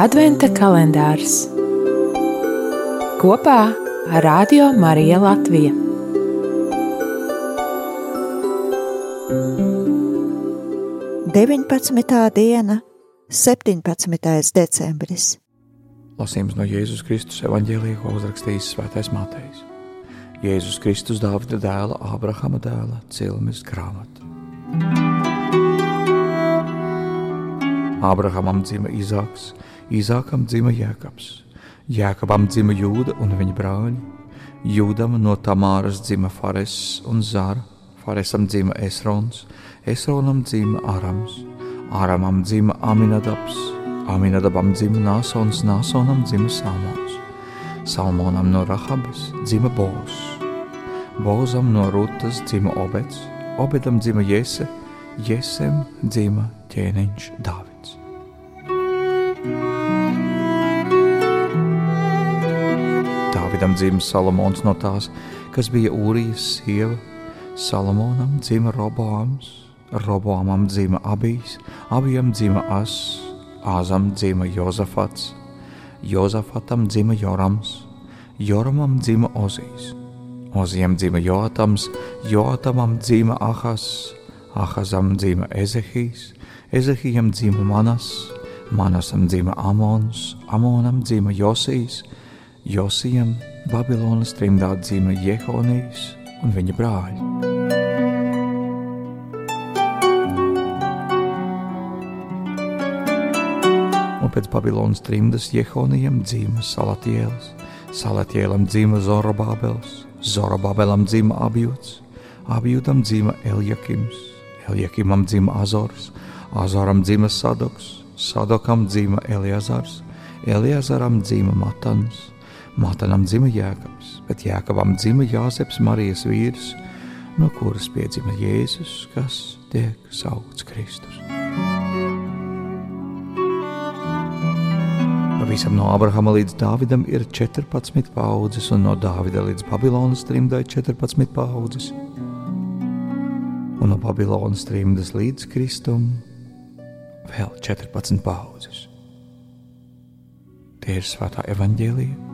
Adventa kalendārs kopā ar Radio Mariju Latviju. Deviņpadsmitā diena, 17. decembris. Lasījums no Jēzus Kristus evanģēlīja, ko uzrakstījis Svētais Mātejs. Jēzus Kristus Dāvida dēla, Ābrahama dēla, Cilmes grāmata. Ābrahamam dzima Izāks, Izākam dzima Jēkabs, Jēkabam dzima Jūda un viņa brāļi, Jūdam no Tamāras dzima Fares un Zara, Faresam dzima Esrons, Esronam dzima Arams, Aramam dzima Aminadabs, Aminadabam dzima Nāsons, Nāsonam dzima Salmons, Salmonam no Rahabas dzima Bols, Bozam no Rutas dzima Obeds, Obedam dzima Jese, Jesem dzima ķēniņš Dāvids. Dāvidam dzima Salamons no tās, kas bija Ūrijas sieva. Salamonam dzima Roboams, Roboamam dzima Abijs, Abijam dzima As, Āzam dzima Jozafats, Jozafatam dzima Jorams, Joramam dzima Ozijs, Ozijam dzima Joatams, Joatamam dzima Ahas, Ahazam dzima Ezehijs, Ezehijam dzima Manas, Manasam dzima Amons, Amonam dzima Josijs, Josijam Babilonas trimdā dzima Jehonijas un viņa brāļi. Pēc Babilonas trimdas Jehonijam dzima Salatielis, Salatielam dzima Zorobābels, Zorobabelam dzima Abjūts, Abjūtam dzima Eljakims, Eljakimam dzima Azors, Azoram dzima Sadoks, Sadokam dzima Eliazars, Eliazaram dzima Matans, Mātanam dzima Jēkabs, bet Jēkabam dzima Jāzeps Marijas vīrs, no kuras piedzima Jēzus, kas tiek saukts Kristus. Pavisam no Abrahama līdz Dāvidam ir 14 paudzes, un no Dāvida līdz Babilonas trimdai 14 paudzes, un no Babilonas trimdas līdz Kristum vēl 14 paudzes. Tie ir svētā evaņģēlija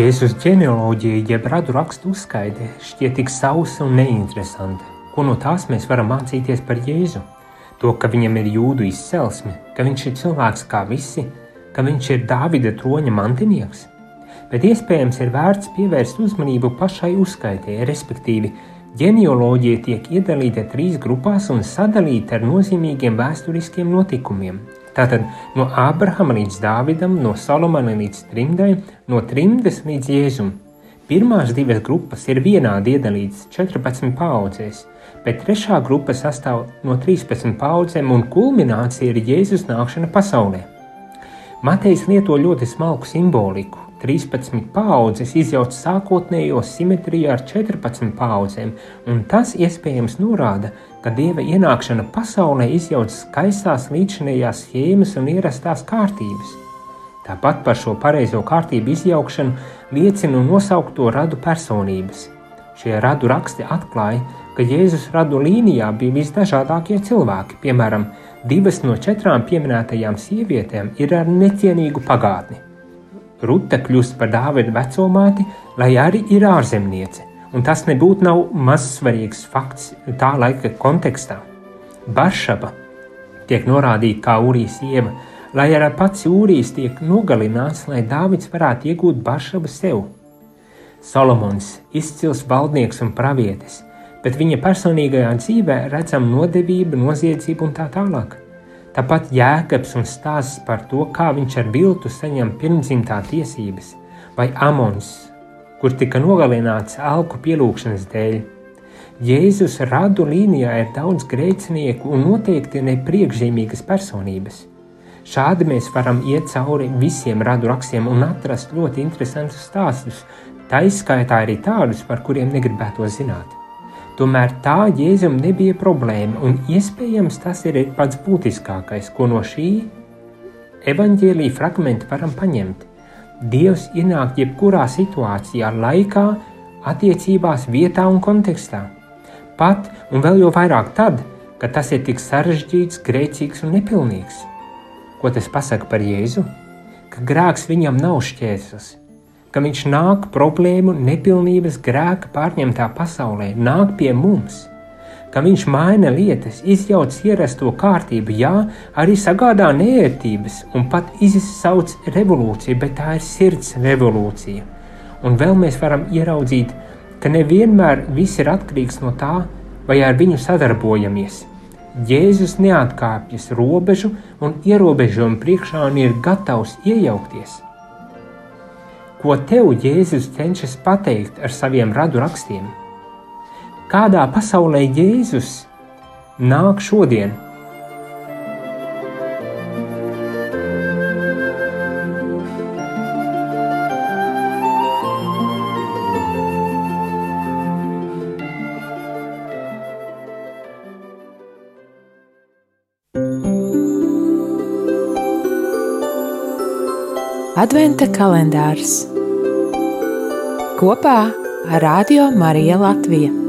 Jēzus ģenealoģija, jeb radu rakstu uzskaite, šķiet tik sausa un neinteresanta. Ko no tās mēs varam mācīties par Jēzu? To, ka viņam ir jūdu izcelsme, ka viņš ir cilvēks kā visi, ka viņš ir Dāvida troņa mantinieks. Bet iespējams ir vērts pievērst uzmanību pašai uzskaitē, respektīvi, ģenealoģija tiek iedalīta trīs grupās un sadalīta ar nozīmīgiem vēsturiskiem notikumiem, Tātad no Ābrahama līdz Dāvidam, no Salamana līdz trimdai, no trimdes līdz Jēzum. Pirmās divas grupas ir vienādi iedalītas 14 paudzēs, bet trešā grupa sastāv no 13 paudzēm un kulminācija ir Jēzus nākšana pasaulē. Matejs lieto ļoti smalku simboliku. 13 paudzes izjauc sākotnējo simetriju ar 14 paudzēm, un tas iespējams norāda, ka dieva ienākšana pasaulē izjauc skaistās līdzinējās schēmas un ierastās kārtības. Tāpat par šo pareizo kārtību izjaukšanu liecina nosaukto radu personības. Šie radu raksti atklāja, ka Jēzus radu līnijā bija visdažādākie cilvēki, piemēram, divas no četrām pieminētajām sievietēm ir ar necienīgu pagātni. Ruta kļūst par Dāvida vecumāti, lai arī ir ārzemniece un tas nebūtu nav mazsvarīgs fakts tā laika kontekstā. Baršaba tiek norādīta kā Urijas sieva, lai arī pats Urijas tiek nogalināts, lai Dāvids varētu iegūt Baršabu sev. Solomons izcils valdnieks un pravietis, bet viņa personīgajā dzīvē redzam nodevību, noziedzību un tā tālāk. Tāpat jēkabs un stāsts par to, kā viņš ar viltu saņem pirmdzimtā tiesības, vai Amons, kur tika nogalināts alku pielūgšanas dēļ. Jēzus radu līnijā ir daudz grēcinieku un noteikti ne priekšzīmīgas personības. Šādi mēs varam iet cauri visiem radu rakstiem un atrast ļoti interesantus stāstus, tā izskaitā arī tādus, par kuriem negribētu zināt. Tomēr tā Jēzum nebija problēma, un iespējams tas ir pats būtiskākais, ko no šī evaņģēlīja fragmenta varam paņemt. Dievs ienāk jebkurā situācijā, laikā, attiecībās, vietā un kontekstā. Pat un vēl jau vairāk tad, kad tas ir tik sarežģīts, grēcīgs un nepilnīgs. Ko tas pasaka par Jēzu? Ka grēks viņam nav šķērslis, ka viņš nāk problēmu, nepilnības, grēka pārņemtā pasaulē, nāk pie mums ka viņš maina lietas, izjauc ierasto kārtību, jā, arī sagādā nērtības un pat izsauc revolūciju, bet tā ir sirds revolūcija. Un vēl mēs varam ieraudzīt, ka nevienmēr viss ir atkarīgs no tā, vai ar viņu sadarbojamies. Jēzus neatkāpjas robežu un ierobežojumu priekšā un ir gatavs iejaukties. Ko tev Jēzus cenšas pateikt ar saviem radu rakstiem? Kādā pasaulē Jēzus nāk šodien. Adventa kalendārs kopā ar Radio Mariju Latviju.